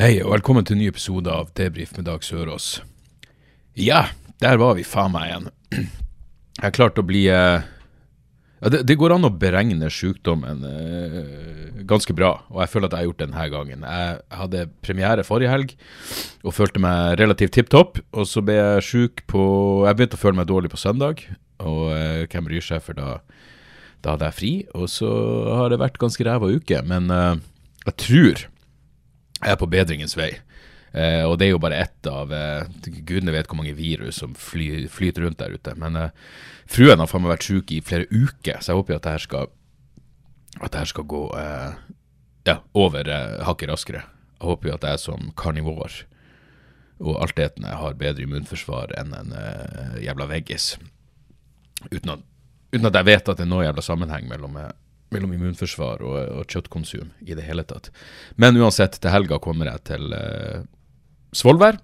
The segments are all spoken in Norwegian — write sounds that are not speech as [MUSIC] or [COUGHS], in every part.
Hei, og velkommen til en ny episode av Debrif med Dag Sørås. Ja, der var vi faen meg igjen. Jeg har klart å bli eh, ja, det, det går an å beregne sykdommen eh, ganske bra, og jeg føler at jeg har gjort det denne gangen. Jeg hadde premiere forrige helg og følte meg relativt tipp topp. Og så ble jeg sjuk på Jeg begynte å føle meg dårlig på søndag, og eh, hvem bryr seg, for da, da hadde jeg fri. Og så har det vært ganske ræva uke, men eh, jeg tror er på bedringens vei. Eh, og det er jo bare ett av eh, Gudene vet hvor mange virus som fly, flyter rundt der ute. Men eh, fruen har faen meg vært syk i flere uker, så jeg håper jo at det her skal det her skal gå eh, ja, over eh, hakket raskere. Jeg håper jo at jeg som karnivor og altetende har bedre immunforsvar enn en eh, jævla veggis. Uten uten at jeg vet at det er noe jævla sammenheng mellom mellom immunforsvar og, og kjøttkonsum i det hele tatt. Men uansett, til helga kommer jeg til eh, Svolvær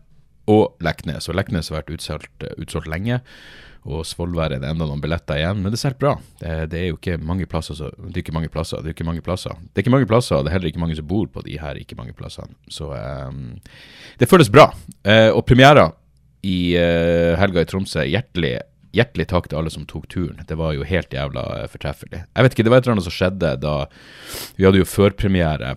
og Leknes. Og Leknes har vært utsolgt, eh, utsolgt lenge, og Svolvær er det enda noen billetter igjen. Men det selger bra. Det, det er jo ikke mange plasser, så, det er ikke mange plasser. Det er ikke mange plasser. Det er ikke mange plasser, det er heller ikke mange som bor på de her ikke mange plassene. Så um, det føles bra. Uh, og premierer i uh, helga i Tromsø, hjertelig hjertelig takk til alle som tok turen. Det var jo helt jævla eh, fortreffelig. Jeg vet ikke, det var et eller annet som skjedde da Vi hadde jo førpremiere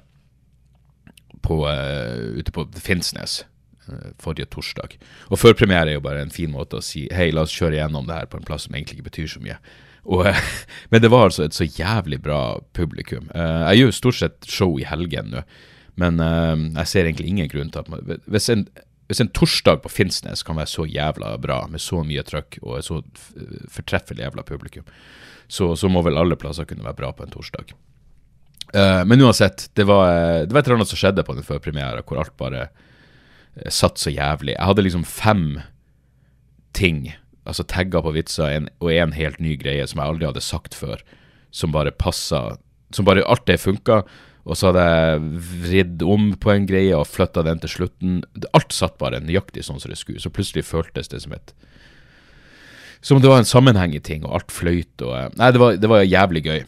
på, uh, ute på Finnsnes uh, forrige torsdag. Og førpremiere er jo bare en fin måte å si hei, la oss kjøre gjennom det her på en plass som egentlig ikke betyr så mye. Og, [LAUGHS] men det var altså et så jævlig bra publikum. jeg gjør jo stort sett show i helgen nå, men jeg ser egentlig ingen grunn til at man Hvis en hvis en torsdag på Finnsnes kan være så jævla bra, med så mye trøkk og så fortreffelig jævla publikum, så, så, må vel alle plasser kunne være bra på en torsdag. Uh, men uansett, det var, det var et eller annet som skjedde på den førpremiera, hvor alt bare uh, satt så jævlig. Jeg hadde liksom fem ting, altså tagger på vitser, og en helt ny greie som jeg aldri hadde sagt før, som bare passa Som bare Alt det funka. Og så hadde jeg vridd om på en greie og flytta den til slutten. Alt satt bare nøyaktig sånn som det skulle. Så plutselig føltes det som et Som om det var en sammenheng i ting, og alt fløyt og Nei, det var, det var jævlig gøy.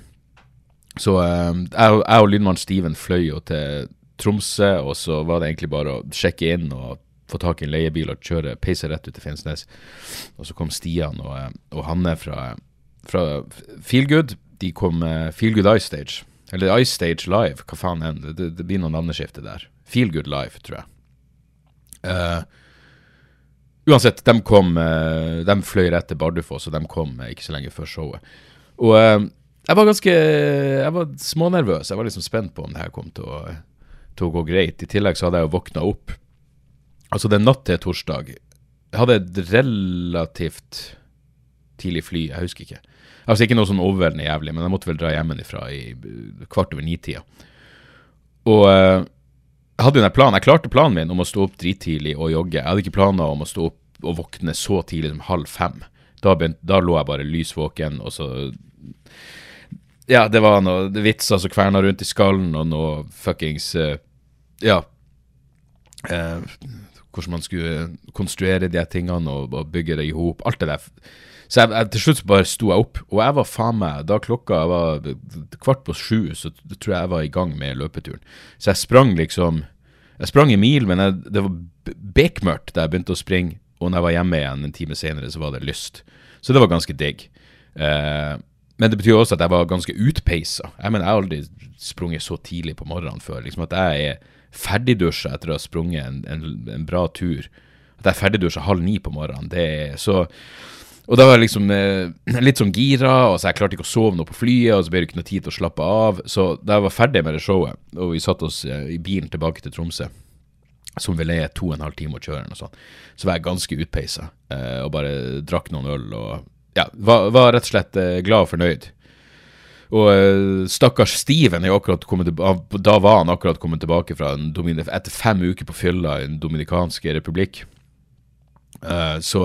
Så jeg, jeg og lydmann Steven fløy jo til Tromsø, og så var det egentlig bare å sjekke inn og få tak i en leiebil og kjøre, peise rett ut til Finnsnes. Og så kom Stian og, og Hanne fra, fra Feelgood. De kom Feelgood Ice Stage. Eller Ice Stage Live, hva faen er det? Det, det blir noe navneskifte der. Feel Good Live, tror jeg. Uh, uansett, de kom uh, De fløy rett til Bardufoss, og de kom uh, ikke så lenge før showet. Og jeg var ganske Jeg var smånervøs. Jeg var liksom spent på om det her kom til å, til å gå greit. I tillegg så hadde jeg jo våkna opp Altså, det er natt til torsdag. Jeg hadde et relativt tidlig fly, jeg husker ikke. Altså ikke noe sånn overveldende jævlig, men jeg måtte vel dra hjemmefra i kvart over ni-tida. Og uh, jeg hadde jo den planen. Jeg klarte planen min om å stå opp drittidlig og jogge. Jeg hadde ikke planer om å stå opp og våkne så tidlig som halv fem. Da, begynt, da lå jeg bare lys våken, og så Ja, det var noe vitser som kverna rundt i skallen, og noe fuckings uh, Ja. Uh, hvordan man skulle konstruere de tingene og, og bygge det i hop. Alt det der. Så jeg, jeg, til slutt bare sto jeg opp, og jeg var faen meg Da klokka var kvart på sju, så tror jeg jeg var i gang med løpeturen. Så jeg sprang liksom Jeg sprang en mil, men jeg, det var bekmørkt da jeg begynte å springe. Og når jeg var hjemme igjen en time senere, så var det lyst. Så det var ganske digg. Eh, men det betyr også at jeg var ganske utpeisa. Jeg mener, jeg har aldri sprunget så tidlig på morgenen før. Liksom At jeg er ferdigdusja etter å ha sprunget en, en, en bra tur. At jeg er ferdigdusja halv ni på morgenen, det er så og da var jeg liksom eh, [CLEARS THROAT] litt sånn gira, og så jeg klarte ikke å sove noe på flyet, og så ble det ikke noe tid til å slappe av. Så da jeg var ferdig med det showet, og vi satte oss eh, i bilen tilbake til Tromsø, som vel er to og en halv time å kjøre, noe sånn, så var jeg ganske utpeisa, eh, og bare drakk noen øl og ja, var, var rett og slett eh, glad og fornøyd. Og uh, stakkars Steven er akkurat kommet tilbake Da var han akkurat kommet tilbake fra etter fem uker på fylla i Den dominikanske republikk. Uh, så,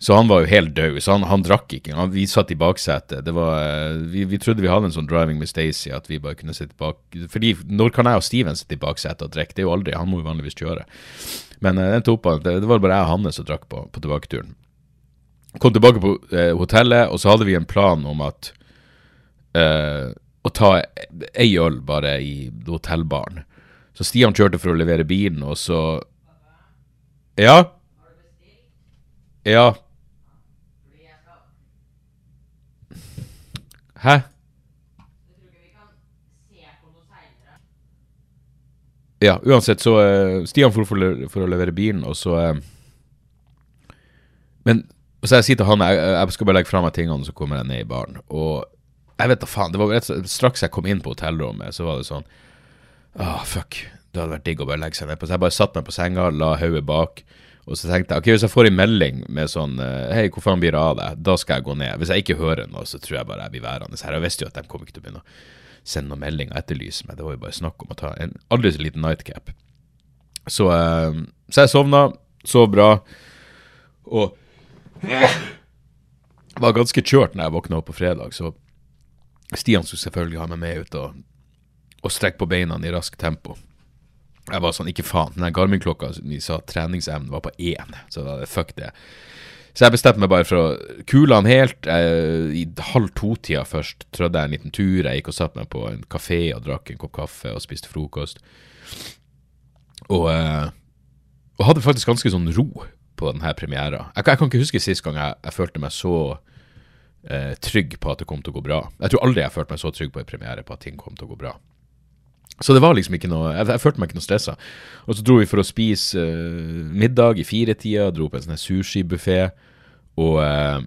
så han var jo helt død. Så han, han drakk ikke. Han, vi satt i baksetet. Var, vi, vi, trodde vi hadde en sånn driving med Stacey, at vi bare kunne sitte bak Fordi når kan jeg og Steven sitte i baksetet og drikke? Det er jo aldri. Han må jo vanligvis kjøre. Men uh, den tok det, det var bare jeg og Hanne som drakk på, på tilbaketuren. Kom tilbake på uh, hotellet, og så hadde vi en plan om at uh, å ta ei øl bare i hotellbaren. Så Stian kjørte for å levere bilen, og så Ja? Ja. Hæ? Ja, uansett, så uh, Stian for, for, for, å levere bilen, og så uh, Men så jeg sier til han jeg, jeg skal bare legge fra meg tingene, så kommer jeg ned i baren. Og jeg vet da faen. det var rett, Straks jeg kom inn på hotellrommet, så var det sånn oh, fuck. Det hadde vært digg å bare legge seg ned på. Så jeg bare satte meg på senga, la hodet bak. Og så tenkte jeg ok, hvis jeg får en melding med sånn eh, Hei, hvor faen blir det av deg? Da skal jeg gå ned. Hvis jeg ikke hører noe, så tror jeg bare jeg blir værende her. Jeg visste jo at de kom ikke til å begynne å sende noen meldinger og etterlyse meg. Det var jo bare snakk om å ta en aldri så liten nightcap. Så, uh, så jeg sovna, sov bra. Og var ganske kjørt når jeg våkna opp på fredag, så Stian skulle selvfølgelig ha meg med ut og, og strekke på beina i raskt tempo. Jeg var sånn, ikke faen. Den Garmin-klokka vi sa treningsevnen var på én, så da, fuck det. Så jeg bestemte meg bare for å kule han helt. Eh, I halv to-tida først trødde jeg en liten tur. Jeg gikk og satte meg på en kafé og drakk en kopp kaffe og spiste frokost. Og, eh, og hadde faktisk ganske sånn ro på denne premiera. Jeg, jeg, kan ikke huske sist gang jeg, jeg følte meg så eh, trygg på at det kom til å gå bra. Jeg tror aldri jeg har følt meg så trygg på en premiere på at ting kom til å gå bra. Så det var liksom ikke noe Jeg, jeg følte meg ikke noe stressa. Og så dro vi for å spise uh, middag i firetida, dro på en sånn sushibuffé, og uh,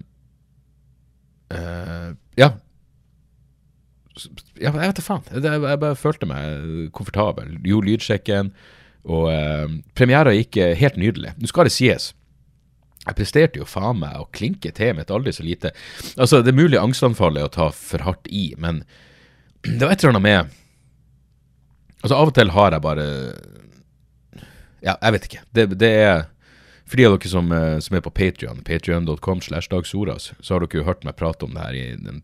uh, Ja. Ja, jeg vet da faen. Jeg, jeg, bare følte meg komfortabel. Gjorde lydsjekken. Og uh, premiera gikk helt nydelig. Nå skal det sies. Jeg presterte jo faen meg å klinke til med et aldri så lite Altså, det er mulig angstanfallet er å ta for hardt i, men [CLEARS THROAT] det var et eller annet med Altså, av og til har jeg bare Ja, jeg vet ikke. Det, det er For de av dere som, eh, som er på Patrion, patrion.com slash dagsoras, så har dere jo hørt meg prate om det her i den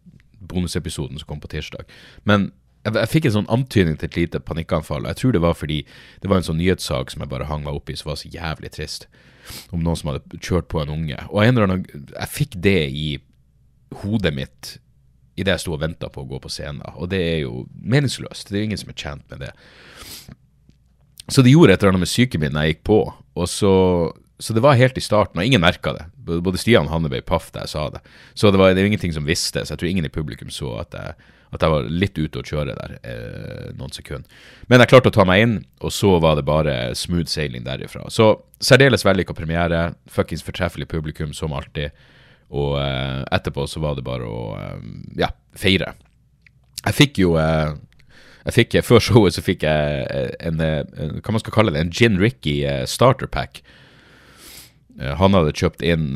bonusepisoden som kom på tirsdag. Men jeg, jeg, fikk en sånn antydning til et lite panikkanfall. Jeg tror det var fordi det var en sånn nyhetssak som jeg bare hang meg opp i, som var så jævlig trist om noen som hadde kjørt på en unge. Og en eller annen, jeg fikk det i hodet mitt idet jeg sto og venta på å gå på scenen. Og det er jo meningsløst. Det er jo ingen som er tjent med det. Så det gjorde et eller annet med psyken min når jeg gikk på. Og så, så det var helt i starten, og ingen merka det. Både Stian og Hanne ble paff da jeg sa det. Så det var det var ingenting som visste, så jeg tror ingen i publikum så at jeg, at jeg var litt ute å kjøre der eh, noen sekunder. Men jeg klarte å ta meg inn, og så var det bare smooth sailing derifra. Så særdeles vellykka premiere. Fuckings fortreffelig publikum, som alltid. Og eh, etterpå så var det bare å eh, ja, feire. Jeg fikk jo eh, jeg fikk, Før [LAUGHS] showet så fikk jeg eh, en, eh, en, hva man skal kalle det, en Gin Ricky starter pack. Han hadde kjøpt inn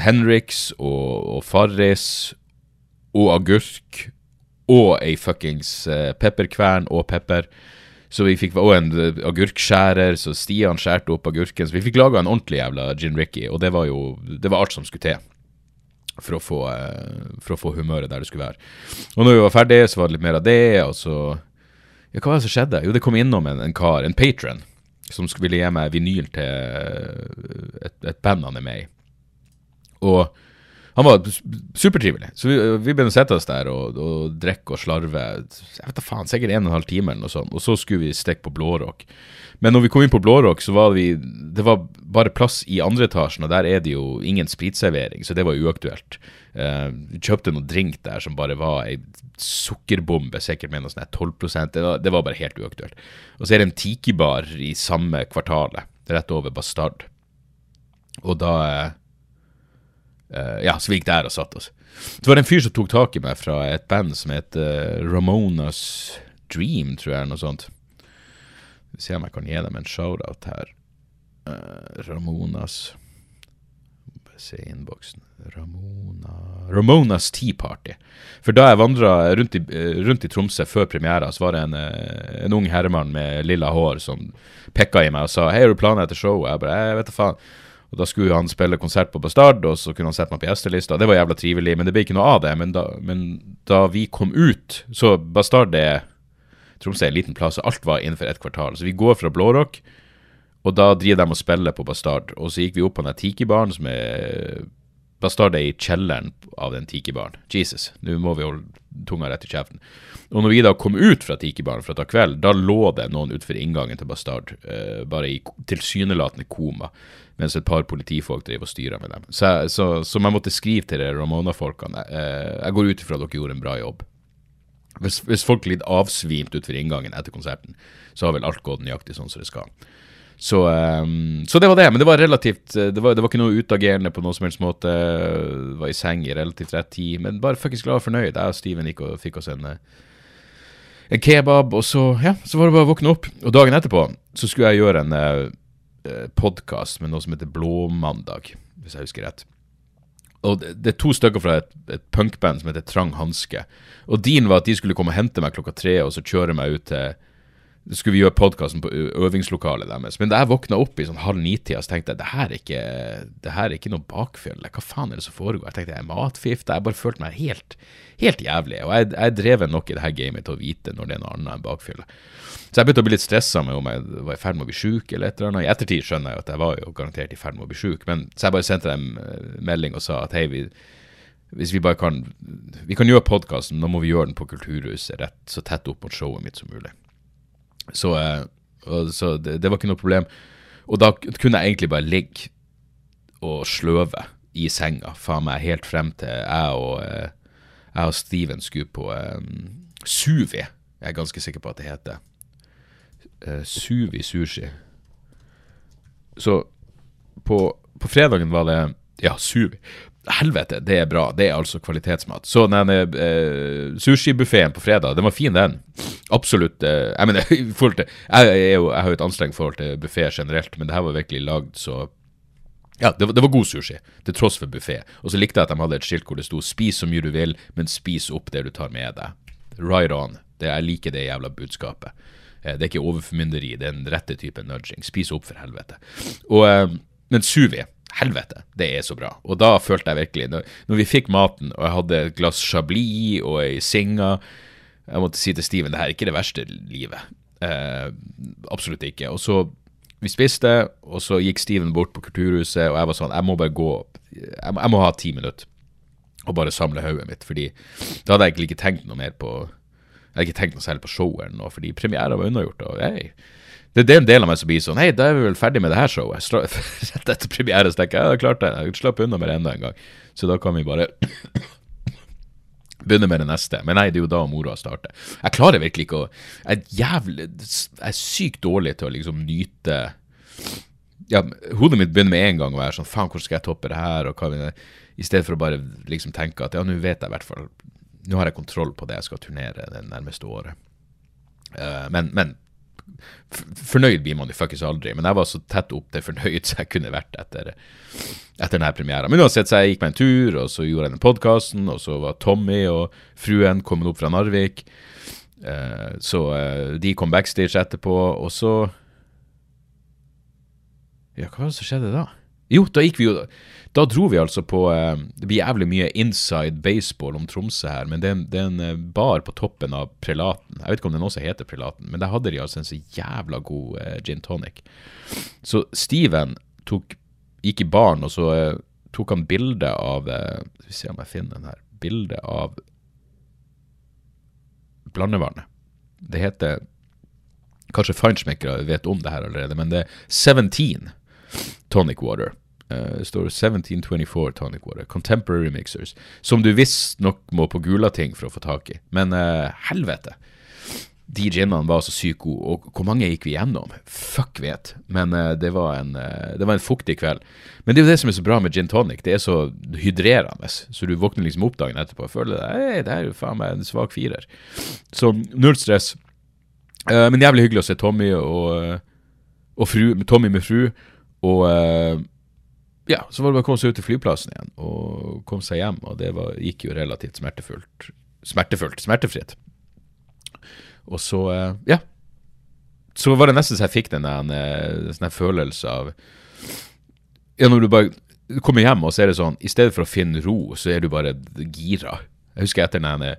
Henriks og, og Farris og agurk og ei fuckings pepperkvern og pepper. Så vi fikk òg en agurkskjærer, så Stian skjærte opp agurken. Så vi fikk laga en ordentlig jævla gin ricky, og det var jo det var alt som skulle til. For å, få, eh, for å få humøret der det skulle være. Og når vi var ferdige, så var det litt mer av det, og så Ja, hva var det som skjedde? Jo, det kom innom en, en kar, en patron, som ville gi meg vinyl til et, et band han er med i. Og han var supertrivelig. Så vi, vi begynte å sette oss der og, og drikke og slarve. Jeg vet da faen, Sikkert en og en halv time eller noe sånt. Og så skulle vi stikke på Blårock. Men når vi kom inn på Blårock, så var vi Det var bare plass i andre etasjen, og der er det jo ingen spritservering, så det var uaktuelt. Uh, vi kjøpte noe drink der som bare var ei sukkerbombe, sikkert med noe sånn 12 det var, det var bare helt uaktuelt. Og så er det en Tiki-bar i samme kvartalet, rett over Bastard. Og da Uh, ja, så vi gikk der og satte oss. Det var en fyr som tok tak i meg fra et band som heter Ramonas Dream, tror jeg, eller noe sånt. Vi ser om jeg kan gi dem en shout-out her. Uh, Ramonas Se innboksen. Ramona Ramonas Tea Party. For da jeg vandra rundt, rundt i Tromsø før premiera, så var det en, eh, en ung herremann med lilla hår som pekka i meg og sa 'Hei, har du planer etter showet?' Jeg bare 'Jeg vet da faen'. Og Da skulle han spille konsert på Bastard, og så kunne han sette meg på gjestelista. Det var jævla trivelig, men det ble ikke noe av det. Men da, men da vi kom ut Så Bastard er Tromsø er en liten plass, og alt var innenfor ett kvartal. Så vi går fra Blårock, og da driver de og spiller på Bastard. Og så gikk vi opp på den Tiki-baren, som er Bastard er i kjelleren av den Tiki-baren. Jesus, nå må vi holde tunga rett i kjeften. Og når vi da kom ut fra Tiki-baren for å ta kveld, da lå det noen utenfor inngangen til Bastard, eh, bare i tilsynelatende koma, mens et par politifolk driver og styrer med dem. Så, jeg- så, så jeg måtte skrive til de Ramona-folkene. Eh, jeg går ut ifra at dere gjorde en bra jobb. Hvis, hvis folk litt avsvimt utfor inngangen etter konserten, så har vel alt gått nøyaktig sånn som det skal. Så, um, så det var det. Men det var relativt eh, Det var, det var ikke noe utagerende på noen som helst måte. Var i seng i relativt rett tid. Men bare fuckings glad og fornøyd. Jeg og Steven gikk og fikk oss en, eh, en kebab, og så, ja, så var det bare å våkne opp. Og dagen etterpå så skulle jeg gjøre en uh, podkast med noe som heter Blåmandag, hvis jeg husker rett. Og det, det er to stykker fra et, et punkband som heter Trang Hanske. Og din var at de skulle komme og hente meg klokka tre, og så kjøre meg ut til skulle vi gjøre podkasten på øvingslokalet deres. Men da jeg våkna opp i sånn halv ni-tida, så tenkte jeg det her er ikke, det her er ikke noe bakfjell. Hva faen er det som foregår? Jeg tenkte jeg er matforgifta. Jeg bare følte meg helt, helt jævlig. Og jeg, jeg dreven nok i det her gamet til å vite når det er noe annet enn bakfylle. Så jeg begynte å bli litt stressa med om jeg var i ferd med å bli sjuk eller et eller annet. I ettertid skjønner jeg at jeg var jo garantert i ferd med å bli sjuk, men så jeg bare sendte dem melding og sa at hei, vi, hvis vi bare kan Vi kan gjøre podkasten, nå må vi gjøre den på Kulturhuset rett så tett opp mot showet mitt som mulig. Så, eh, så det, det var ikke noe problem. Og da kunne jeg egentlig bare ligge og sløve i senga, faen meg, helt frem til jeg og, eh, jeg og Steven skulle på um, Suvi. Jeg er ganske sikker på at det heter. Uh, Suvi sushi. Så på, på fredagen var det Ja, Suvi. Helvete, det er bra. Det er altså kvalitetsmat. Så den eh, sushibuffeen på fredag, den var fin, den. Absolutt. eh, jeg mener, [LAUGHS] i forhold til jeg har jo et anstrengt forhold til buffé generelt, men det her var virkelig lagd så ja, det var, det var god sushi, til tross for buffé. Og så likte jeg at de hadde et skilt hvor det sto 'spis så mye du vil, men spis opp det du tar med deg'. Right on. Det, jeg liker det jævla budskapet. Eh, Det er ikke overformynderi, det er den rette typen nudging. Spis opp, for helvete. Og, eh, men suvi, helvete, det er så bra. Og da følte jeg virkelig Når, når vi fikk maten, og jeg hadde et glass chablis og ei singa Jeg måtte si til Steven det her er ikke det verste livet. Eh, absolutt ikke. Og så vi spiste, og så gikk Steven bort på Kulturhuset, og jeg var sånn Jeg må bare gå Jeg må, jeg må ha ti minutter og bare samle hodet mitt, fordi da hadde jeg egentlig ikke tenkt noe mer på Jeg hadde ikke tenkt noe særlig på showet eller noe, fordi premiera var unnagjort. Og hei, det, er en del av meg som blir sånn Hei, da er vi vel ferdig med det her showet. [LAUGHS] Rett etter premiere så tenker jeg ja, det klarte klart det. Jeg slapp unna med det enda en gang. Så da kan vi bare [COUGHS] begynne med det neste. Men nei, det er jo da moroa starter. Jeg klarer virkelig ikke å Jeg er jævlig Jeg er sykt dårlig til å liksom nyte ja, Hodet mitt begynner med en gang å være sånn Faen, hvordan skal jeg toppe det her? Og hva I stedet for å bare liksom tenke at ja, nå vet jeg i hvert fall Nå har jeg kontroll på det jeg skal turnere det nærmeste året. Uh, men, men fornøyd blir man jo fuckings aldri. Men jeg var så tett opp til fornøyd [LAUGHS] så jeg kunne vært etter, etter denne premieren. Men uansett, så jeg gikk meg en tur, og så gjorde jeg den podkasten, og så var Tommy og fruen kommet opp fra Narvik. Eh, så eh, de kom backstage etterpå, og så Ja, hva var det som skjedde da? Jo, da gikk vi jo Da dro vi altså på eh, Det blir jævlig mye inside baseball om Tromsø her, men det det er en eh, bar på toppen av Prelaten. Jeg vet ikke om den også heter Prelaten, men der hadde de altså en så jævla god eh, gin tonic. Så Steven tok, gikk i baren, og så tok han bilde av Skal vi se om jeg finner den her. Bilde av blandevannet. Det heter Kanskje feinschmeckere vet om det her allerede, men det er 17 tonic water. Uh, Det står 1724 tonic water. Contemporary mixers. Som du visstnok må på Gulating for å få tak i. Men uh, helvete. De ginene var så sykt gode. Og hvor mange gikk vi gjennom? Fuck vet. Men uh, det, var en, eh, det var en fuktig kveld. Men det er jo det som er så bra med gin tonic. Det er så hydrerende. Så du våkner liksom opp dagen etterpå og føler deg det er jo faen meg en svak firer. Så null stress. Eh, men jævlig hyggelig å se Tommy og, eh, og fru, Tommy med fru. Og eh, ja, så var det bare å komme seg ut til flyplassen igjen og komme seg hjem, og det var, gikk jo relativt smertefullt. Smertefullt, smertefritt. Og så, eh, ja. Så var det nesten så jeg fikk den der, eh, sånn følelse av Ja, når du bare kommer hjem, og så er det sånn I stedet for å finne ro, så er du bare gira. Jeg husker etter den Jeg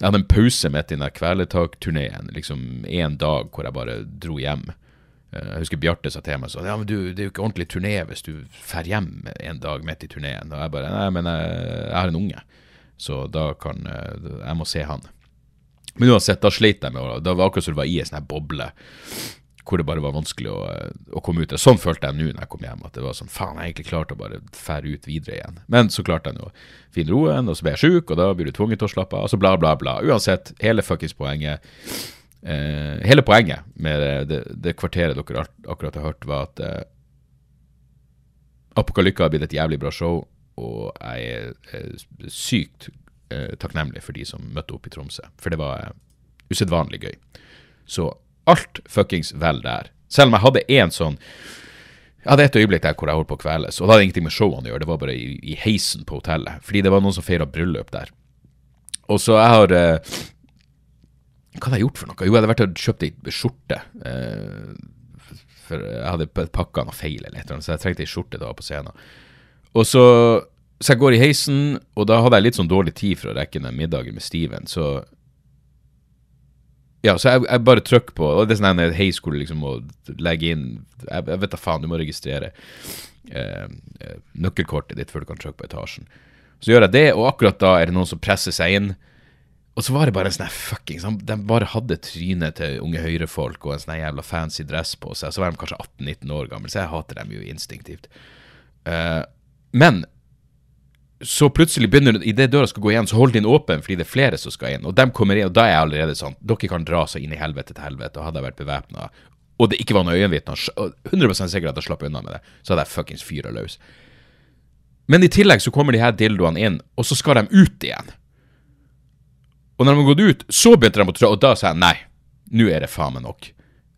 hadde en pause midt i den Kvelertak-turneen, liksom én dag hvor jeg bare dro hjem. Eh, jeg husker Bjarte sa til meg sånn Ja, men du, det er jo ikke ordentlig turné hvis du drar hjem en dag midt i turneen. Og jeg bare Nei, men jeg, jeg har en unge, så da kan Jeg må se han. Men uansett, da sleit jeg med å Det var akkurat som det var i en sånn boble hvor det bare var vanskelig å, å komme ut. Sånn følte jeg nå når jeg kom hjem, at det var sånn faen, jeg egentlig klarte å bare fære ut videre igjen. Men så klarte jeg å finne roen, og så ble jeg sjuk, og da blir du tvunget til å slappe av, og så bla, bla, bla. Uansett, hele fuckings poenget eh, Hele poenget med det, det, det kvarteret dere akkurat har hørt, var at eh, Apokalykke har blitt et jævlig bra show, og jeg er sykt eh, takknemlig for de som møtte opp i Tromsø, for det var eh, usedvanlig gøy. Så alt fuckings vel der. Selv om jeg hadde én sånn Jeg hadde et øyeblikk der hvor jeg holdt på å kveles, og det hadde ingenting med showene å gjøre, det var bare i, i heisen på hotellet, fordi det var noen som feira bryllup der. Og så jeg har eh, hva hadde jeg gjort for noe? Jo, jeg hadde vært og kjøpt ei skjorte. Eh, for jeg hadde pakka noe feil, eller et eller annet, så jeg trengte ei skjorte da på scenen. Og så, så jeg går i heisen, og da hadde jeg litt sånn dårlig tid for å rekke den middagen med Steven, så ja, så jeg, jeg bare trykker på Og det er sånn en heis hvor du liksom må legge inn Jeg, jeg vet da faen, du må registrere eh, eh, nøkkelkortet ditt før du kan trykke på etasjen. Så gjør jeg det, og akkurat da er det noen som presser seg inn. Og så var det bare en sånn så De bare hadde trynet til unge høyrefolk og en sånn jævla fancy dress på seg. Så var de kanskje 18-19 år gamle, så jeg hater dem jo instinktivt. Uh, men så plutselig begynner idet døra skal gå igjen, så hold den åpen fordi det er flere som skal inn. Og de kommer inn, og da er jeg allerede sånn Dere kan dra så inn i helvete til helvete. Og hadde jeg vært bevæpna, og det ikke var noe øyenvitner, 100 sikker at jeg slapp unna med det, så hadde jeg fuckings fyra løs. Men i tillegg så kommer de her dildoene inn, og så skal de ut igjen. Og når de har gått ut, så begynte de å trå, og da sa jeg nei, nå er det faen meg nok.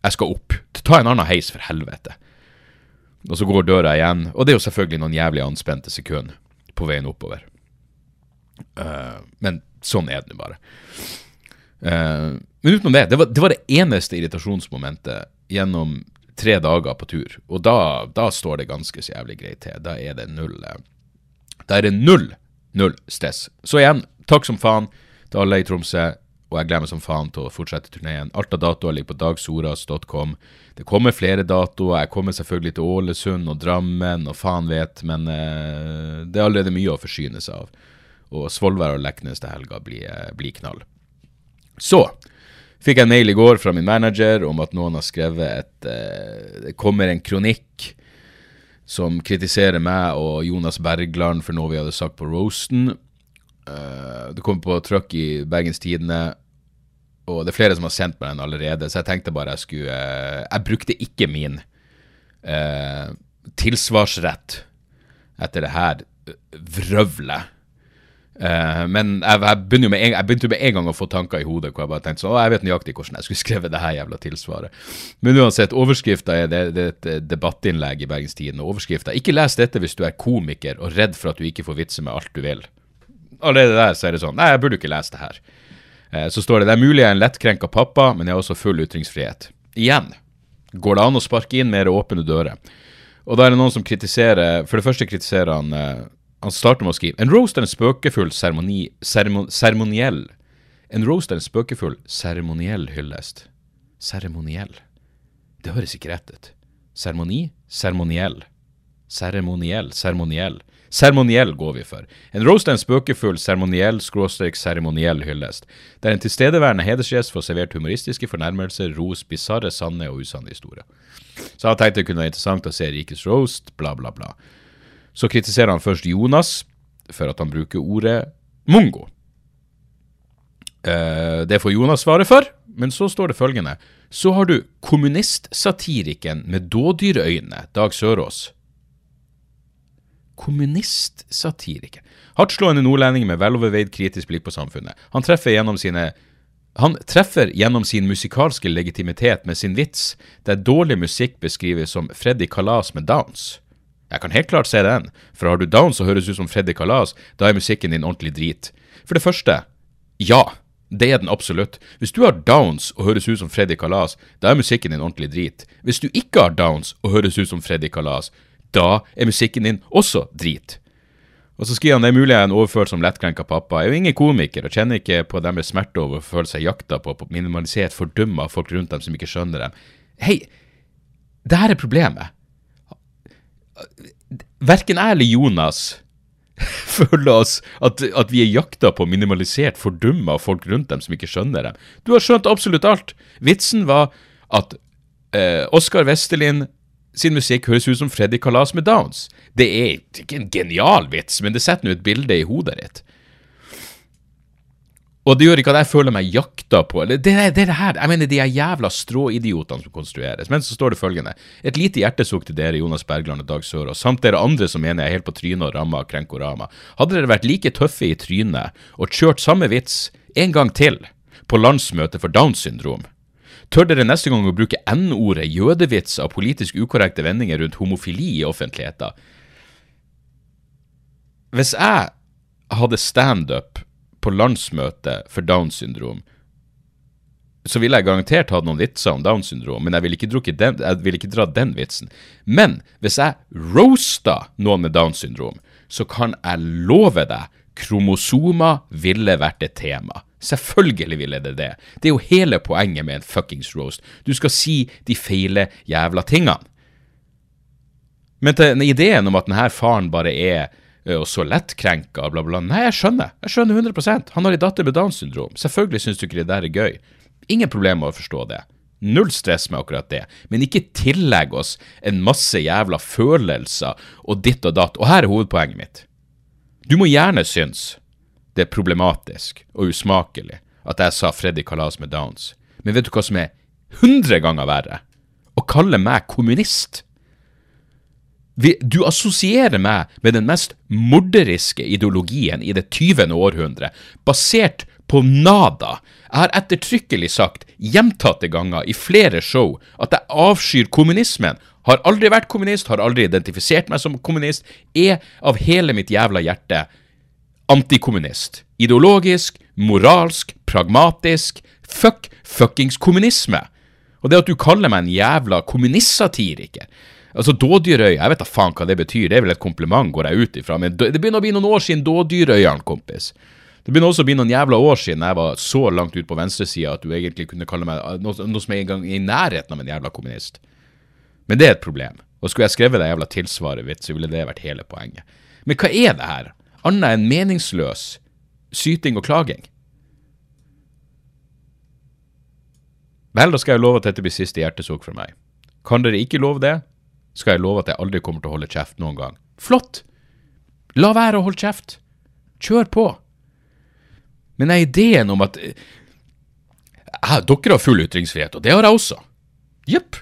Jeg skal opp. Ta en annen heis, for helvete. Og så går døra igjen, og det er jo selvfølgelig noen jævlig anspente sekunder på veien oppover. Uh, men sånn er det nå bare. Uh, men utenom det, det var, det var, det eneste irritasjonsmomentet gjennom tre dager på tur. Og da, da står det ganske så jævlig greit til. Da er det null uh, Da er det null, null stress. Så igjen, takk som faen til alle i Tromsø, og jeg gleder meg som faen til å fortsette turneen. Alt av datoer ligger på dagsoras.com. Det kommer flere datoer. Jeg kommer selvfølgelig til Ålesund og Drammen og faen vet, men eh, det er allerede mye å forsyne seg av. Og Svolvær og Leknes til helga blir, eh, blir knall. Så fikk jeg en mail i går fra min manager om at noen har skrevet et eh, Det kommer en kronikk som kritiserer meg og Jonas Bergland for noe vi hadde sagt på roasten. Uh, det kommer på trykk i Bergens Tidende, og det er flere som har sendt meg den allerede, så jeg tenkte bare jeg skulle uh, Jeg brukte ikke min uh, tilsvarsrett etter det her vrøvlet. men jeg, jeg, begynte med en, jeg begynte med en gang å få tanker i hodet hvor jeg bare tenkte sånn, å, jeg vet nøyaktig hvordan jeg skulle skrevet det her jævla tilsvaret. Men uansett, overskrifta er det, det, er et debattinnlegg i Bergens Tidende. Ikke les dette hvis du er komiker og redd for at du ikke får vitse med alt du vil allerede der så er det sånn Nei, jeg burde ikke lese det her. Eh, så står det det er mulig jeg er en lettkrenka pappa, men jeg har også full ytringsfrihet. Igjen går det an å sparke inn mer åpne dører. Og da er det noen som kritiserer For det første kritiserer han eh, Han starter med å skrive En roast er en spøkefull seremoni... Seremoniell En roast er en spøkefull seremoniell hyllest. Seremoniell. Det høres ikke rett ut. Seremoni? Seremoniell. Seremoniell. Seremoniell. Seremoniell går vi for. En roast er en spøkefull, seremoniell, skråstrek seremoniell hyllest, der en tilstedeværende hedersgjest får servert humoristiske fornærmelser, ros, bisarre, sanne og usanne historier. Så jeg tenkte det kunne være interessant å se Rikes roast, bla, bla, bla. Så kritiserer han først Jonas for at han bruker ordet mongo. Uh, det får Jonas svare for, men så står det følgende. Så har du kommunistsatirikeren med dådyrøyne, Dag Sørås kommunistsatiriker. Hardtslående nordlending med veloverveid kritisk blikk på samfunnet. Han treffer gjennom sine han treffer gjennom sin musikalske legitimitet med sin vits, der dårlig musikk beskrives som Freddy Kalas med downs. Jeg kan helt klart se den, for har du Downs og høres ut som Freddy Kalas, da er musikken din ordentlig drit. For det første, ja, det er den absolutt. Hvis du har Downs og høres ut som Freddy Kalas, da er musikken din ordentlig drit. Hvis du ikke har Downs og høres ut som Freddy Kalas, da er musikken din også drit. Og så skriver han det er mulig jeg er en overført som lettkrenka pappa. Jeg er jo ingen komiker og kjenner ikke på deres smerte over å føle seg jakta på, på minimalisert fordømme av folk rundt dem som ikke skjønner dem. Hei, det her er problemet. Verken jeg eller Jonas [LAUGHS] føler oss at, at vi er jakta på minimalisert fordømme av folk rundt dem som ikke skjønner dem. Du har skjønt absolutt alt. Vitsen var at eh, Oskar Westerlin sin musikk høres ut som Freddy Kalas med Downs. Det er ikke en genial vits, men det setter nå et bilde i hodet ditt. Og det gjør ikke at jeg føler meg jakta på Det, det, det er det her. Jeg mener de er jævla stråidiotene som konstrueres. Men så står det følgende. Et lite hjertesukk til dere, Jonas Bergland og Dag Sørås, samt dere andre som mener jeg er helt på trynet og ramma av Krenkorama. Hadde dere vært like tøffe i trynet og kjørt samme vits en gang til på landsmøtet for Downs syndrom, Tør dere neste gang å bruke N-ordet jødevits av politisk ukorrekte vendinger rundt homofili i offentligheten? Hvis jeg hadde standup på landsmøtet for Downs syndrom, så ville jeg garantert hatt noen vitser om Downs syndrom, men jeg ville ikke, den, ikke dra den vitsen. Men hvis jeg roasta noen med Downs syndrom, så kan jeg love deg kromosomer ville vært et tema. Selvfølgelig ville det det. Det er jo hele poenget med en fuckings roast. Du skal si de feile jævla tingene. Men til ideen om at denne faren bare er og så lettkrenka og bla, bla Nei, jeg skjønner. Jeg skjønner 100% Han har ei datter med Downs syndrom. Selvfølgelig syns du ikke det der er gøy. Ingen problemer med å forstå det. Null stress med akkurat det. Men ikke tillegg oss en masse jævla følelser og ditt og datt. Og her er hovedpoenget mitt. Du må gjerne synes det er problematisk og usmakelig at jeg sa Freddy Kalas med Downs. Men vet du hva som er hundre ganger verre? Å kalle meg kommunist. Du assosierer meg med den mest morderiske ideologien i det 20. århundre, basert på nada. Jeg har ettertrykkelig sagt gjentatte ganger i flere show at jeg avskyr kommunismen. Har aldri vært kommunist, har aldri identifisert meg som kommunist, er av hele mitt jævla hjerte antikommunist. Ideologisk, moralsk, pragmatisk. Fuck fuckings kommunisme. Og det at du kaller meg en jævla kommunistsatiriker Altså, Dådyrøy, jeg vet da faen hva det betyr, det er vel et kompliment, går jeg ut ifra, men det begynner å bli noen år siden Dådyrøyene, kompis. Det begynner også å bli noen jævla år siden jeg var så langt ut på venstresida at du egentlig kunne kalle meg noe, noe som er i nærheten av en jævla kommunist. Men det er et problem. Og skulle jeg skrevet det jævla tilsvaret mitt, så ville det vært hele poenget. Men hva er det her? Annet enn meningsløs syting og klaging. Vel, da skal jeg love at dette blir siste hjertesukk for meg. Kan dere ikke love det, skal jeg love at jeg aldri kommer til å holde kjeft noen gang. Flott! La være å holde kjeft. Kjør på. Men er ideen om at ja, Dere har full ytringsfrihet, og det har jeg også. Jepp.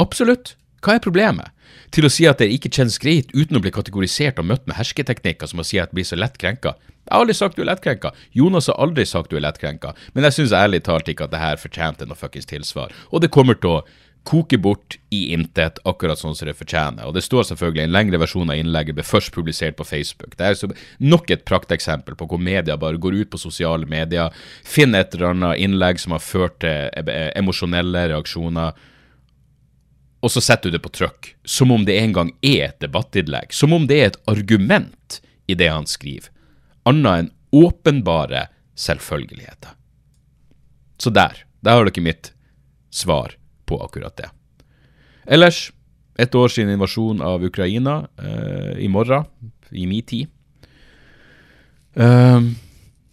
Absolutt. Hva er problemet? til å si at det ikke kjennes greit uten å bli kategorisert og møtt med hersketeknikker som å si at jeg blir så lett krenka. Jeg har aldri sagt du er lettkrenka. Jonas har aldri sagt du er lettkrenka. Men jeg syns ærlig talt ikke at det her fortjente noe fuckings tilsvar. Og det kommer til å koke bort i intet, akkurat sånn som det fortjener. Og det står selvfølgelig en lengre versjon av innlegget ble først publisert på Facebook. Det er nok et prakteksempel på hvor media bare går ut på sosiale medier, finner et eller annet innlegg som har ført til eh, emosjonelle reaksjoner og så setter du det på trykk, som om det en gang er et debattinnlegg, som om det er et argument i det han skriver, annet enn åpenbare selvfølgeligheter. Så der, der har dere mitt svar på akkurat det. Ellers, et år siden invasjon av Ukraina, eh, i morgen, i min tid. Eh,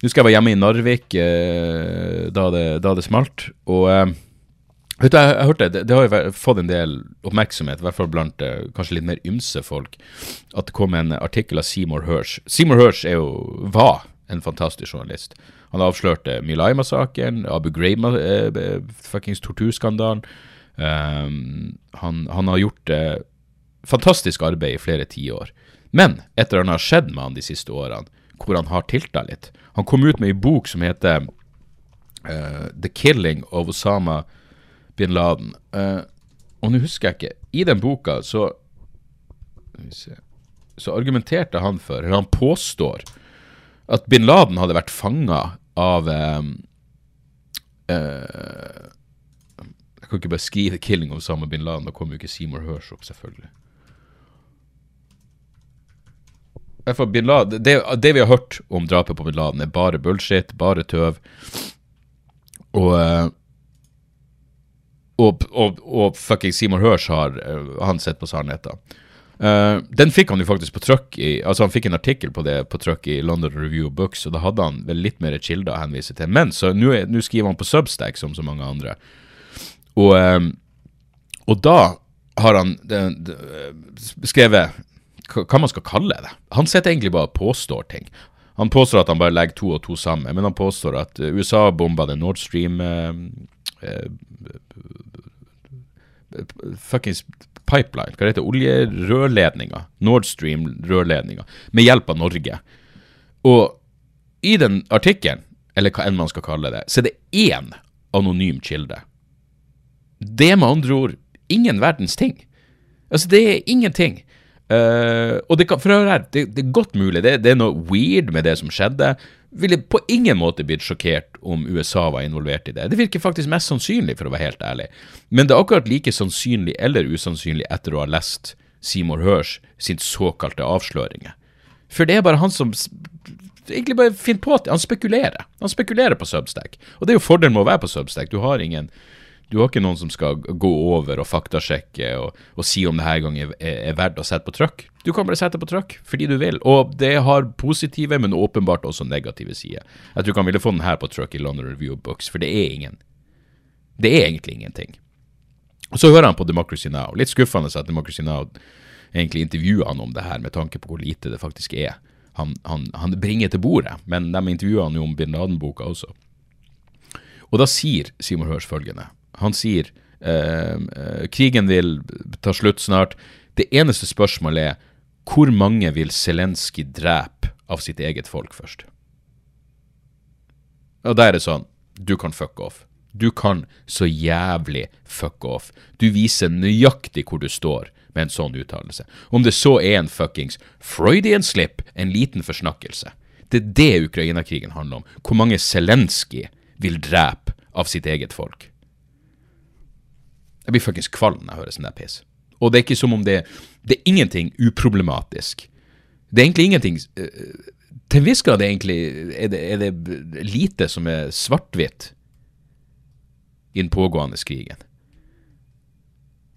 skal jeg være hjemme i Narvik eh, da, det, da, det, smalt, og uh, Vet du, jeg, jeg hørte, det, det, har jo fått en del oppmerksomhet, i hvert fall blant uh, kanskje litt mer ymse folk, at det kom en artikkel av Seymour Hersh. Seymour Hersh er jo, var en fantastisk journalist. Han avslørte Milay-massakren, Abu Ghraib, uh, eh, torturskandalen. Um, han, han, har gjort eh, fantastisk arbeid i flere tiår. Men etter at annet har skjedd med han de siste årene, hvor han har tilta litt. Han kom ut med ei bok som heter The Killing of Osama Laden. Uh, og nå husker jeg ikke I den boka så. Så argumenterte han for, eller han påstår, at bin Laden hadde vært fanga av um, uh, Jeg kan ikke bare skrive 'Killing of Osama bin Laden', da kommer jo ikke Seymour Hersh opp, selvfølgelig. Bin Laden, det, det vi har hørt om drapet på bin Laden, er bare bullshit, bare tøv. Og og, og, og fucking Seymour Hersh har eh, han sett på sannheten. Uh, den fikk han jo faktisk på trykk i Altså Han fikk en artikkel på det på trykk i London Review of Books, og da hadde han vel litt mer kilder å henvise til. Men så nå er- skriver han på Substack, som så mange andre. Og, eh, og da har han de, de, skrevet hva man skal kalle det. Han sitter egentlig bare og påstår ting. Han påstår at han bare legger to og to sammen, men han påstår at eh, USA bomba den Nord Stream eh, eh, fuckings pipeline, hva det heter oljerørledninger, Nord Stream-rørledninga, med hjelp av Norge. Og i den artikkelen, eller hva enn man skal kalle det, så er det én anonym kilde. Det er med andre ord ingen verdens ting. Altså, det er ingenting. Eh, og det, kan, for å her, det, det er godt mulig, det, det er noe weird med det som skjedde. Ville på ingen måte blitt sjokkert om USA var involvert i det. Det virker faktisk mest sannsynlig, for å være helt ærlig. Men det er akkurat like sannsynlig eller usannsynlig etter å ha lest Seymour Hersh sin såkalte avsløringer. For det er bare han som egentlig bare finner på at han spekulerer. Han spekulerer på Substack. Og det er jo fordelen med å være på Substack. Du har ingen du har ikke noen som skal gå over og faktasjekke og, og si om det her gang er, er verdt å sette på trykk. Du kan bare sette på trykk fordi du vil. Og det har positive, men åpenbart også negative sider. Tror ikke han ville få den her på trykk i London Review of Books, for det er ingen. Det er egentlig ingenting. Og Så hører han på Democracy Now! Litt skuffende at Democracy Now! egentlig intervjuer han om det her, med tanke på hvor lite det faktisk er han, han, han bringer til bordet. Men de intervjuer han jo om bin Laden-boka også. Og da sier Simon Hørs følgende. Han sier eh, eh, krigen vil ta slutt snart. Det eneste spørsmålet er hvor mange vil Zelenskyj drepe av sitt eget folk først? Og da er det sånn, du kan fuck off. Du kan så jævlig fuck off. Du viser nøyaktig hvor du står med en sånn uttalelse. Om det så er en fuckings Freudian slip, en liten forsnakkelse. Det er det Ukraina-krigen handler om. Hvor mange Zelenskyj vil drepe av sitt eget folk. Jeg blir fuckings kvalm når jeg hører sånn der piss. Og det er ikke som om det Det er ingenting uproblematisk. Det er egentlig ingenting eh, Til en viss grad er, er, er det lite som er svart-hvitt i den pågående krigen.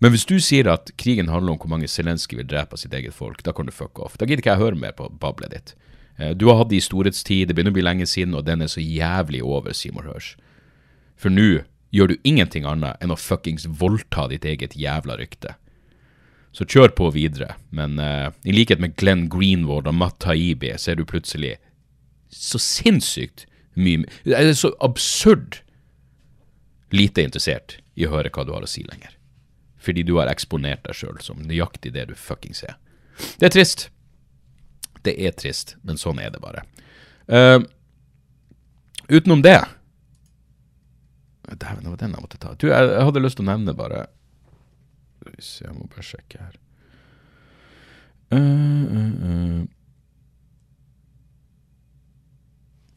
Men hvis du sier at krigen handler om hvor mange Zelenskyj vil drepe av sitt eget folk, da kan du fuck off. Da gidder ikke jeg høre mer på bablet ditt. Eh, Du har hatt det i storhetstid, det begynner å bli lenge siden, og den er så jævlig over, Seymour Hersh. For nå gjør du ingenting annet enn å fuckings voldta ditt eget jævla rykte. Så kjør på videre, men uh, i likhet med Glenn Greenwald og Matt Taibi så er du plutselig så sinnssykt mye Eller så absurd lite interessert i å høre hva du har å si lenger. Fordi du har eksponert deg sjøl som nøyaktig det du fuckings er. Det er trist. Det er trist, men sånn er det bare. Uh, utenom det Dæven, det var den jeg måtte ta. Du, jeg, jeg hadde lyst til å nevne bare se, jeg må bare sjekke her. uh, uh, uh.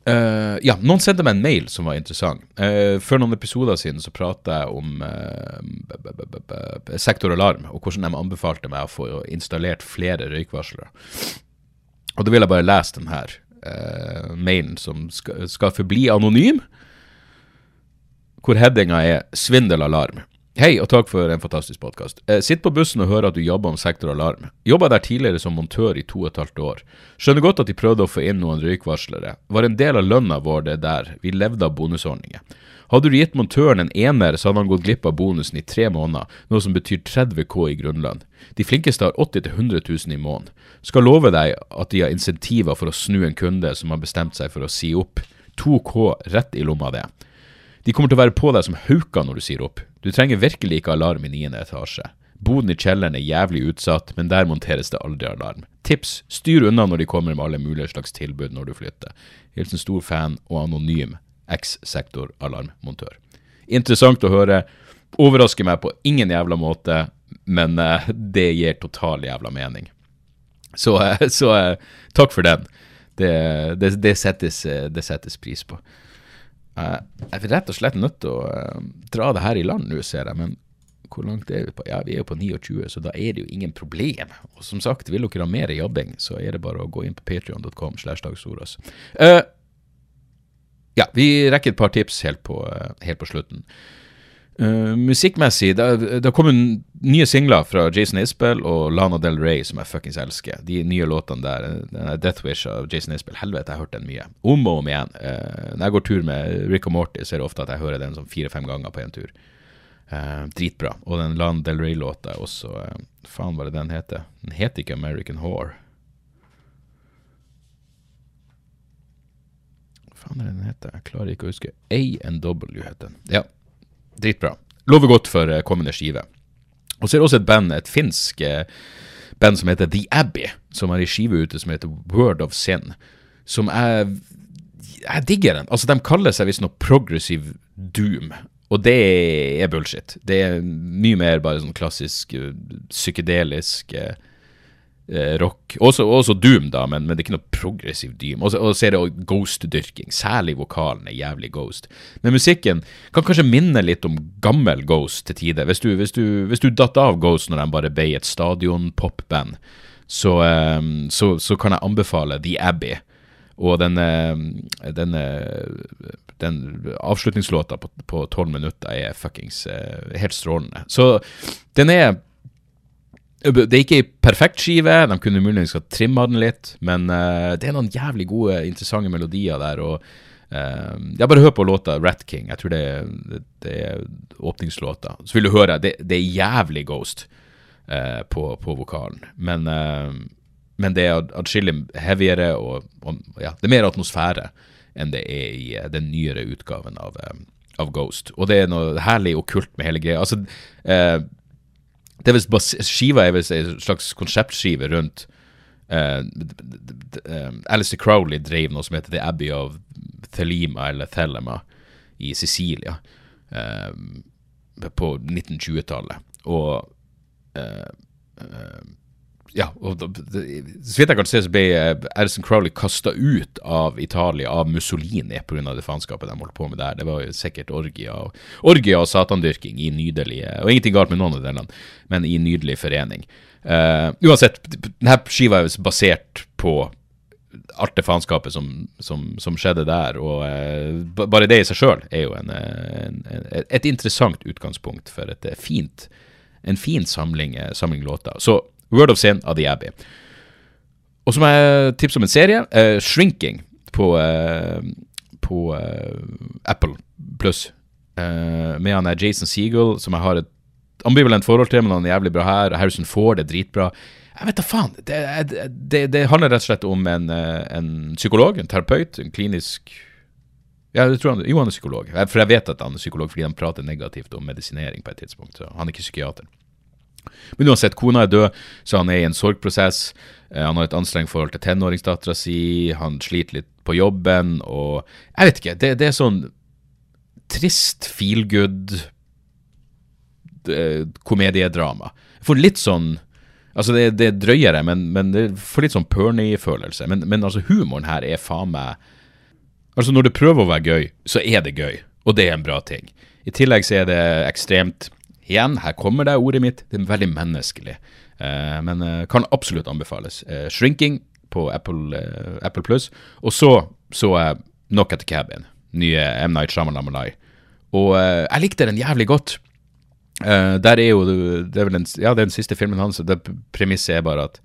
Eh, ja, noen sendte meg en mail som var interessant. før for noen episoder siden så prata jeg om eh, sektoralarm, og hvordan de anbefalte meg å få installert flere røykvarslere. Og da vil jeg bare lese den her eh, mailen som skal, skal forbli anonym, hvor headinga er 'Svindelalarm'. Hei, og takk for en fantastisk podkast. Eh, sitt på bussen og hør at du jobber om Sektor Alarm. Jobba der tidligere som montør i to og et halvt år. Skjønner godt at de prøvde å få inn noen røykvarslere. Var en del av lønna vår det der. Vi levde av bonusordninger. Hadde du gitt montøren en ener, så hadde han gått glipp av bonusen i tre måneder, noe som betyr 30 K i grunnlønn. De flinkeste har 80 000-100 000 i måneden. Skal love deg at de har insentiver for å snu en kunde som har bestemt seg for å si opp. 2 K rett i lomma det. De kommer til å være på deg som hauker når du sier opp. Du trenger virkelig ikke alarm i niende etasje. Boden i kjelleren er jævlig utsatt, men der monteres det aldri alarm. Tips styr unna når de kommer med alle mulige slags tilbud når du flytter. Hilsen stor fan og anonym X-sektor alarmmontør. Interessant å høre. Overrasker meg på ingen jævla måte, men eh, det gir total jævla mening. Så, eh, så eh, takk for den. Det, det, det, settes, det settes pris på. Eh, jeg er rett og slett nødt til å eh, dra det her i land nå, ser jeg. Men hvor langt er vi på? Ja, vi er jo på 29, så da er det jo ingen problem. Og som sagt, vil dere ha mer jobbing, så er det bare å gå inn på patrion.com. Uh, ja, vi rekker et par tips helt på, helt på slutten. Uh, musikkmessig, det har kommet nye singler fra Jason Isbell og Lana Del Rey som jeg fuckings elsker. De nye låtene der, denne Death Wish av Jason Isbell, helvete, jeg har hørt den mye. Om og om igjen. Uh, når jeg går tur med Rick og Morty, så er det ofte at jeg hører den sånn fire-fem ganger på en tur. Uh, dritbra. Og den Lana Del Rey-låta er også Faen, hva det den heter? Den heter ikke American Whore. Hva faen er det den heter? Jeg klarer ikke å huske. A&W heter den. Ja, Dritbra. Lover godt for uh, kommende skive. Og så er det også et band, et finsk uh, band som heter The Abbey, som har ei skive ute som heter Word of Sin. Som er Jeg digger den. Altså, de kaller seg visst noe progressive doom. Og det er bullshit. Det er mye mer bare sånn klassisk uh, psykedelisk Eh, rock. Også, også, Doom, da, men, men, det er ikke noe progressiv Doom. Og så er det Ghost-dyrking. Særlig vokalen er jævlig Ghost. Men musikken kan kanskje minne litt om gammel Ghost til tider. Hvis du, hvis du, hvis du datt av Ghost når de bare ble et stadion-popband, så, um, så, så, kan jeg anbefale The Abbey. Og den, den, den avslutningslåta på tolv minutter er fuckings uh, helt strålende. Så den er det er ikke ei perfekt skive, de kunne muligens ha trimma den litt, men uh, det er noen jævlig gode, interessante melodier der. og uh, ja, Bare hør på låta Rat King. Jeg tror det, det, det er åpningslåta. Så vil du høre, det, det er jævlig Ghost uh, på, på, vokalen. Men, men det er atskillig heavyere, og, og, ja, det er mer atmosfære enn det er i den nyere utgaven av, av Ghost. Og det er noe herlig okkult med hele greia. Altså, det er visst Skiva er visst en slags konseptskive rundt uh, Alistair Crowley drev noe som heter The Abbey of Thelema eller Thelema i Sicilia uh, på 1920-tallet. Og uh, ja, og så vidt jeg kan se, så ble Addison Crowley kasta ut av Italia av Mussolini pga. det faenskapet de holdt på med der. Det var jo sikkert orgia og, orgia og satandyrking i nydelige Og ingenting galt med noen av delene, men i nydelig forening. Uh, uansett, denne skiva er basert på alt det faenskapet som, som, som, skjedde der. Og uh, bare det i seg sjøl er jo en, en, en, et interessant utgangspunkt for et fint, en fin samling, samling låter. Så Word of Sin av The Abbey. Og så må jeg tipse om en serie. Uh, Shrinking på, uh, på uh, Apple pluss. med han er Jason Seagull, som jeg har et ambivalent forhold til, men han er jævlig bra her. Harrison Ford er dritbra. Jeg vet da faen. Det, det, det, handler rett og slett om en, en psykolog, en terapeut, en klinisk ja, jeg tror han, Jo, han er psykolog. For jeg vet at han er psykolog fordi han prater negativt om medisinering på et tidspunkt. Så han er ikke psykiater. Men uansett, kona er død, så han er i en sorgprosess. Eh, han har et anstrengt forhold til tenåringsdattera si, han sliter litt på jobben, og Jeg vet ikke. Det, det er sånn trist, feel good eh. For litt sånn Altså, det, det er drøyere, men, men det får litt sånn Pernie-følelse. Men, men, altså, humoren her er faen meg Altså, når det prøver å være gøy, så er det gøy. Og det er en bra ting. I tillegg så er det ekstremt Igjen, her kommer det ordet mitt. Det er veldig menneskelig. Uh, men uh, kan absolutt anbefales. Uh, shrinking på Apple, Apple Plus. Og så så jeg Knock at the Cabin, nye M. Night Shyamalan. Og jeg likte den jævlig godt. der er jo det er vel den, ja, den siste filmen hans. Det Premisset er bare at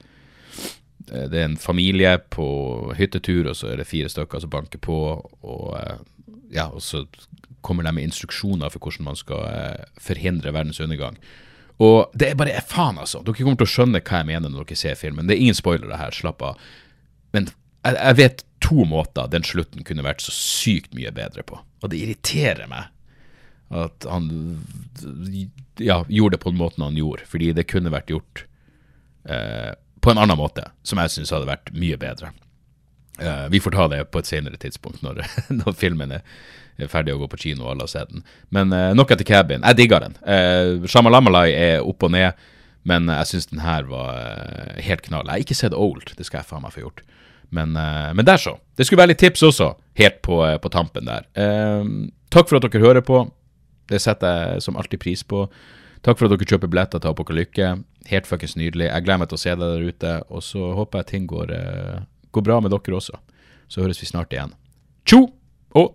det er en familie på hyttetur, og så er det fire stykker som banker på. Og, ja, og så kommer de med instruksjoner for hvordan man skal eh, forhindre verdens undergang. Og det er bare faen, altså. Dere kommer til å skjønne hva jeg mener når dere ser filmen. Det er ingen spoilere her, slapp av. Men jeg, jeg, vet to måter den slutten kunne vært så sykt mye bedre på. Og det irriterer meg at han ja, gjorde det på den måten han gjorde. Fordi det kunne vært gjort eh, på en annen måte, som jeg syns hadde vært mye bedre. Eh, vi får ta det på et senere tidspunkt, når, [LAUGHS] når filmen er ferdig å gå på kino alle har sett den. Men uh, nok etter Cabin. Jeg digger den. Uh, Shamalamalai er opp og ned, Men eh, jeg syns den her var uh, helt knall. Jeg har ikke sett Old, det skal jeg faen meg få gjort. Men, uh, men der så. Det skulle være litt tips også, helt på, eh, på tampen der. Eh, takk for at dere hører på. Det setter jeg som alltid pris på. Takk for at dere kjøper billetter til Apokalykke. Helt fuckings nydelig. Jeg gleder meg til å se deg der ute, og så håper jeg ting går, eh, går bra med dere også. Så høres vi snart igjen. Tjo og